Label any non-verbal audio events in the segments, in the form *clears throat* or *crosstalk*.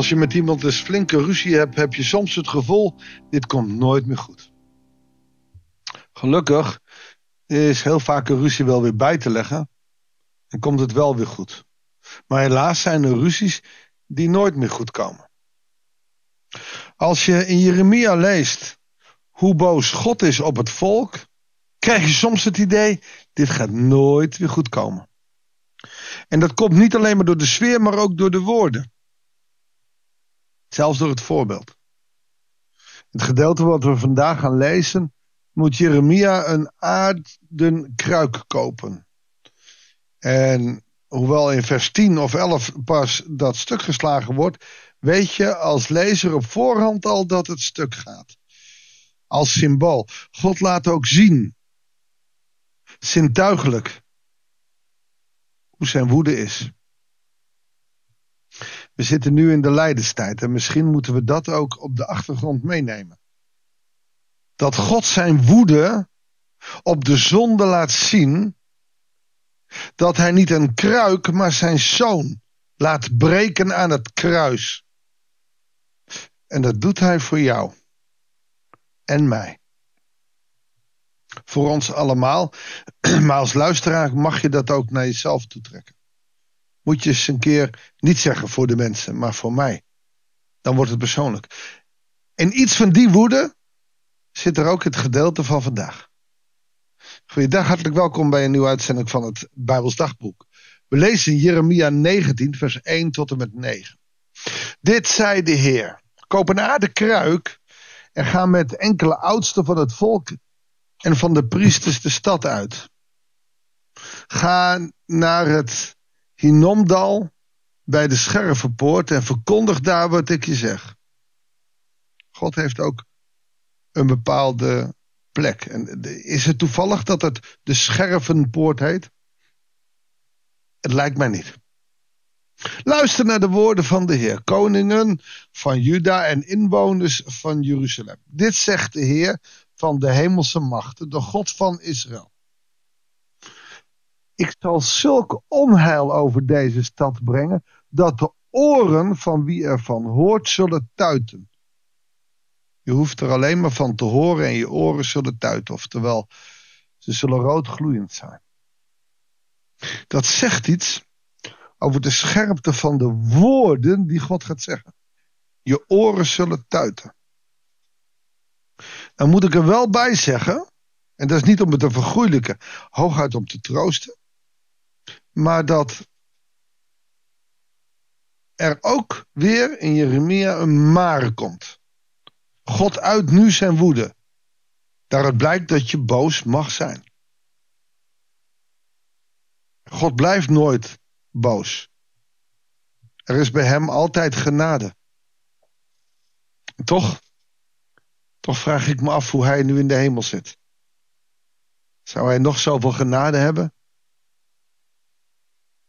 Als je met iemand eens flinke ruzie hebt, heb je soms het gevoel: dit komt nooit meer goed. Gelukkig is heel vaak een ruzie wel weer bij te leggen en komt het wel weer goed. Maar helaas zijn er ruzies die nooit meer goed komen. Als je in Jeremia leest hoe boos God is op het volk, krijg je soms het idee: dit gaat nooit weer goed komen. En dat komt niet alleen maar door de sfeer, maar ook door de woorden. Zelfs door het voorbeeld. Het gedeelte wat we vandaag gaan lezen, moet Jeremia een aarden kruik kopen. En hoewel in vers 10 of 11 pas dat stuk geslagen wordt, weet je als lezer op voorhand al dat het stuk gaat. Als symbool. God laat ook zien, zintuigelijk, hoe zijn woede is. We zitten nu in de lijdenstijd en misschien moeten we dat ook op de achtergrond meenemen. Dat God zijn woede op de zonde laat zien, dat hij niet een kruik, maar zijn zoon laat breken aan het kruis. En dat doet hij voor jou en mij. Voor ons allemaal, *clears throat* maar als luisteraar mag je dat ook naar jezelf toetrekken moet je eens een keer niet zeggen voor de mensen, maar voor mij. Dan wordt het persoonlijk. En iets van die woede zit er ook het gedeelte van vandaag. Goeiedag, hartelijk welkom bij een nieuwe uitzending van het Bijbels Dagboek. We lezen Jeremia 19, vers 1 tot en met 9. Dit zei de Heer: Koop een aarde kruik en ga met enkele oudsten van het volk en van de priesters de stad uit. Ga naar het Hinomdal bij de Schervenpoort en verkondig daar wat ik je zeg. God heeft ook een bepaalde plek. En is het toevallig dat het de Schervenpoort heet? Het lijkt mij niet. Luister naar de woorden van de Heer, koningen van Juda en inwoners van Jeruzalem. Dit zegt de Heer van de hemelse machten, de God van Israël. Ik zal zulk onheil over deze stad brengen, dat de oren van wie ervan hoort zullen tuiten. Je hoeft er alleen maar van te horen en je oren zullen tuiten, oftewel ze zullen roodgloeiend zijn. Dat zegt iets over de scherpte van de woorden die God gaat zeggen. Je oren zullen tuiten. Dan moet ik er wel bij zeggen, en dat is niet om het te vergoeilijken, hooguit om te troosten maar dat er ook weer in Jeremia een maar komt. God uit nu zijn woede. Daaruit blijkt dat je boos mag zijn. God blijft nooit boos. Er is bij hem altijd genade. Toch, toch vraag ik me af hoe hij nu in de hemel zit. Zou hij nog zoveel genade hebben?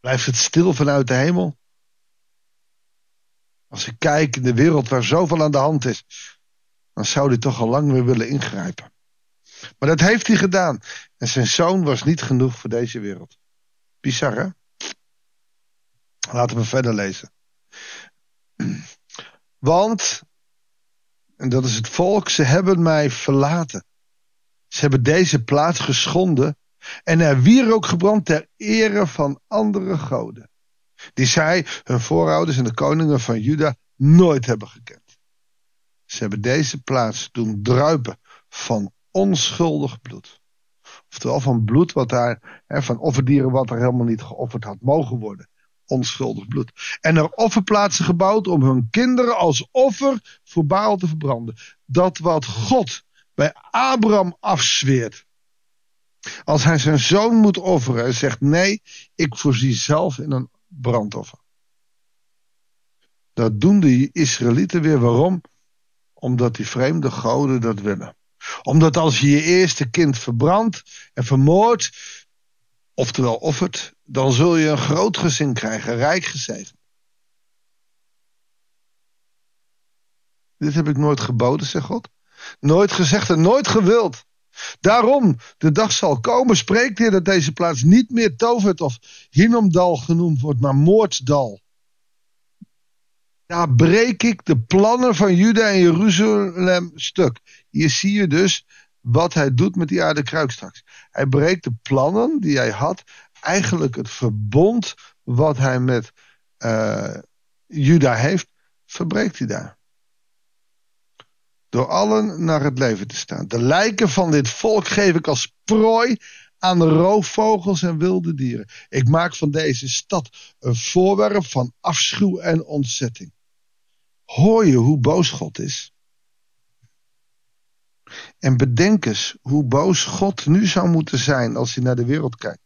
Blijft het stil vanuit de hemel? Als ik kijk in de wereld waar zoveel aan de hand is, dan zou hij toch al lang weer willen ingrijpen. Maar dat heeft hij gedaan. En zijn zoon was niet genoeg voor deze wereld. Bizar, hè? Laten we verder lezen. Want, en dat is het volk, ze hebben mij verlaten. Ze hebben deze plaats geschonden en er wierook gebrand ter ere van andere goden. Die zij, hun voorouders en de koningen van Juda nooit hebben gekend. Ze hebben deze plaats doen druipen van onschuldig bloed. Oftewel van bloed wat daar, hè, van offerdieren wat er helemaal niet geofferd had mogen worden. Onschuldig bloed. En er offerplaatsen gebouwd om hun kinderen als offer voor Baal te verbranden. Dat wat God bij Abraham afzweert als hij zijn zoon moet offeren en zegt nee, ik voorzie zelf in een brandoffer. Dat doen de Israëlieten weer. Waarom? Omdat die vreemde goden dat willen. Omdat als je je eerste kind verbrandt en vermoordt, oftewel offert, dan zul je een groot gezin krijgen, rijk gezegend. Dit heb ik nooit geboden, zegt God. Nooit gezegd en nooit gewild. Daarom, de dag zal komen, spreekt hier dat deze plaats niet meer Tovert of Hinomdal genoemd wordt, maar Moordsdal. Daar breek ik de plannen van Juda en Jeruzalem stuk. Hier zie je dus wat hij doet met die aarde kruik straks. Hij breekt de plannen die hij had. Eigenlijk het verbond wat hij met uh, Juda heeft, verbreekt hij daar. Door allen naar het leven te staan. De lijken van dit volk geef ik als prooi aan de roofvogels en wilde dieren. Ik maak van deze stad een voorwerp van afschuw en ontzetting. Hoor je hoe boos God is? En bedenk eens hoe boos God nu zou moeten zijn als hij naar de wereld kijkt.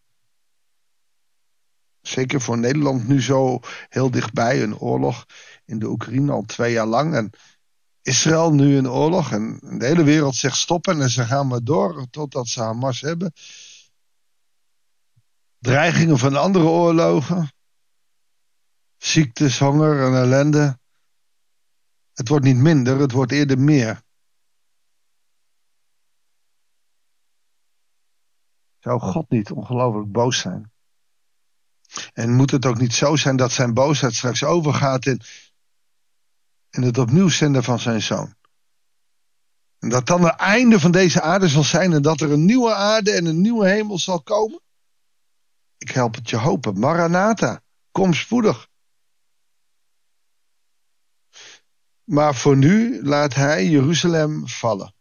Zeker voor Nederland nu zo heel dichtbij, een oorlog in de Oekraïne al twee jaar lang. En Israël nu in oorlog en de hele wereld zegt stoppen en ze gaan maar door totdat ze Hamas hebben. Dreigingen van andere oorlogen. Ziektes, honger en ellende. Het wordt niet minder, het wordt eerder meer. Zou God niet ongelooflijk boos zijn? En moet het ook niet zo zijn dat zijn boosheid straks overgaat in, in het opnieuw zenden van zijn zoon? En dat dan het einde van deze aarde zal zijn en dat er een nieuwe aarde en een nieuwe hemel zal komen? Ik help het je hopen. Maranatha, kom spoedig. Maar voor nu laat hij Jeruzalem vallen.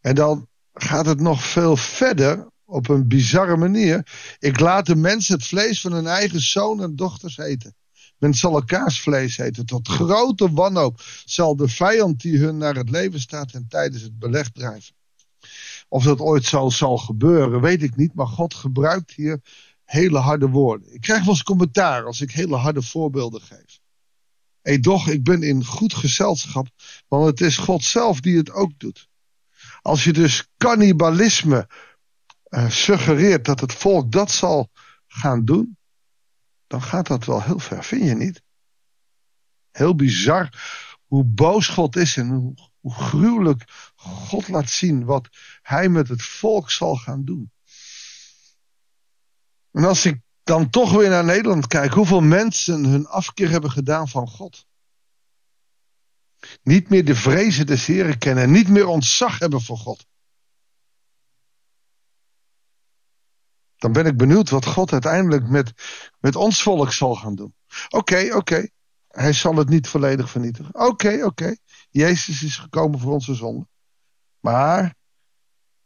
En dan gaat het nog veel verder op een bizarre manier. Ik laat de mensen het vlees van hun eigen zoon en dochters eten. Men zal elkaars vlees eten. Tot grote wanhoop zal de vijand die hun naar het leven staat en tijdens het beleg drijven. Of dat ooit zal, zal gebeuren, weet ik niet. Maar God gebruikt hier hele harde woorden. Ik krijg wel eens commentaar als ik hele harde voorbeelden geef. Hé, doch, ik ben in goed gezelschap, want het is God zelf die het ook doet. Als je dus cannibalisme uh, suggereert dat het volk dat zal gaan doen, dan gaat dat wel heel ver, vind je niet? Heel bizar hoe boos God is en hoe, gruwelijk God laat zien wat hij met het volk zal gaan doen. En als ik dan toch weer naar Nederland kijk, hoeveel mensen hun afkeer hebben gedaan van God. Niet meer de vrezen des Heren kennen, niet meer ontzag hebben voor God. Dan ben ik benieuwd wat God uiteindelijk met, met ons volk zal gaan doen. Oké, oké. Hij zal het niet volledig vernietigen. Oké, oké. Jezus is gekomen voor onze zonde. Maar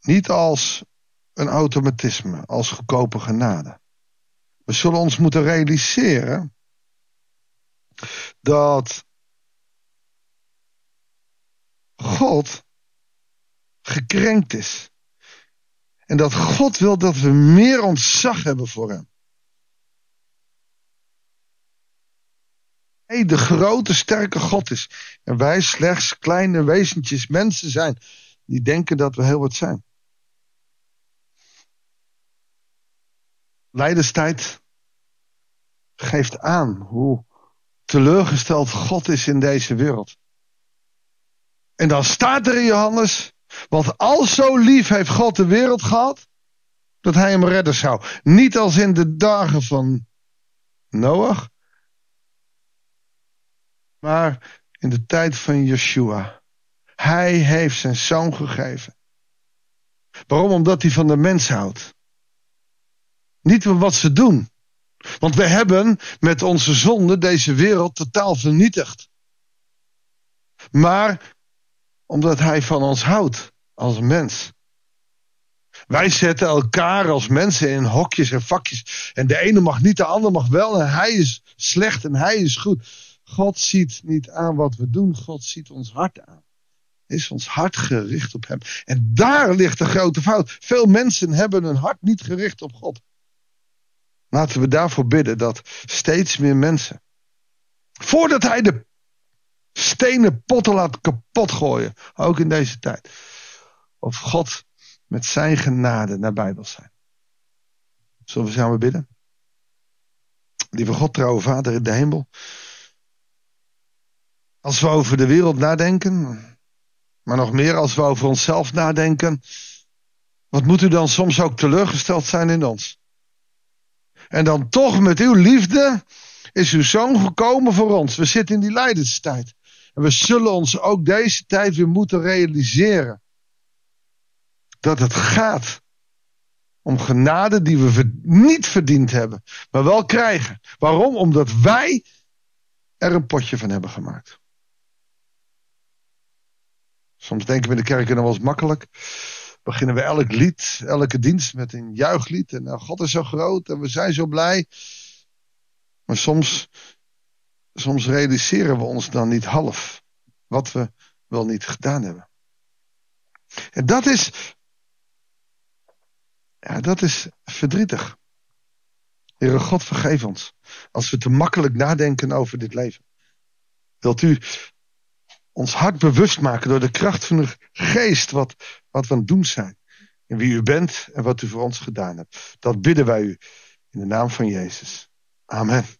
niet als een automatisme, als goedkope genade. We zullen ons moeten realiseren dat God gekrenkt is. En dat God wil dat we meer ontzag hebben voor Hem. Hij de grote, sterke God is. En wij slechts kleine wezentjes, mensen zijn. Die denken dat we heel wat zijn. Leiderstijd geeft aan hoe teleurgesteld God is in deze wereld. En dan staat er in Johannes, want al zo lief heeft God de wereld gehad, dat hij hem redden zou. Niet als in de dagen van Noach, maar in de tijd van Yeshua. Hij heeft zijn zoon gegeven. Waarom? Omdat hij van de mens houdt. Niet van wat ze doen. Want we hebben met onze zonde deze wereld totaal vernietigd. Maar omdat hij van ons houdt als mens. Wij zetten elkaar als mensen in hokjes en vakjes. En de ene mag niet, de ander mag wel. En hij is slecht en hij is goed. God ziet niet aan wat we doen. God ziet ons hart aan. Is ons hart gericht op hem. En daar ligt de grote fout. Veel mensen hebben hun hart niet gericht op God. Laten we daarvoor bidden dat steeds meer mensen. Voordat hij de stenen potten laat kapot gooien. Ook in deze tijd. Of God met zijn genade nabij wil zijn. Zullen we samen bidden? Lieve God, trouwe Vader in de hemel. Als we over de wereld nadenken, maar nog meer als we over onszelf nadenken, wat moet u dan soms ook teleurgesteld zijn in ons? En dan toch met uw liefde is uw zoon gekomen voor ons. We zitten in die lijdenstijd. En we zullen ons ook deze tijd weer moeten realiseren. Dat het gaat om genade die we niet verdiend hebben, maar wel krijgen. Waarom? Omdat wij er een potje van hebben gemaakt. Soms denken we in de kerk dan wel eens makkelijk. Beginnen we elk lied, elke dienst met een juichlied. En nou, God is zo groot en we zijn zo blij. Maar soms, soms realiseren we ons dan niet half wat we wel niet gedaan hebben. En dat is, ja, dat is verdrietig. Heere God, vergeef ons. Als we te makkelijk nadenken over dit leven. Wilt u ons hart bewust maken door de kracht van de geest wat, wat we aan het doen zijn. En wie u bent en wat u voor ons gedaan hebt. Dat bidden wij u in de naam van Jezus. Amen.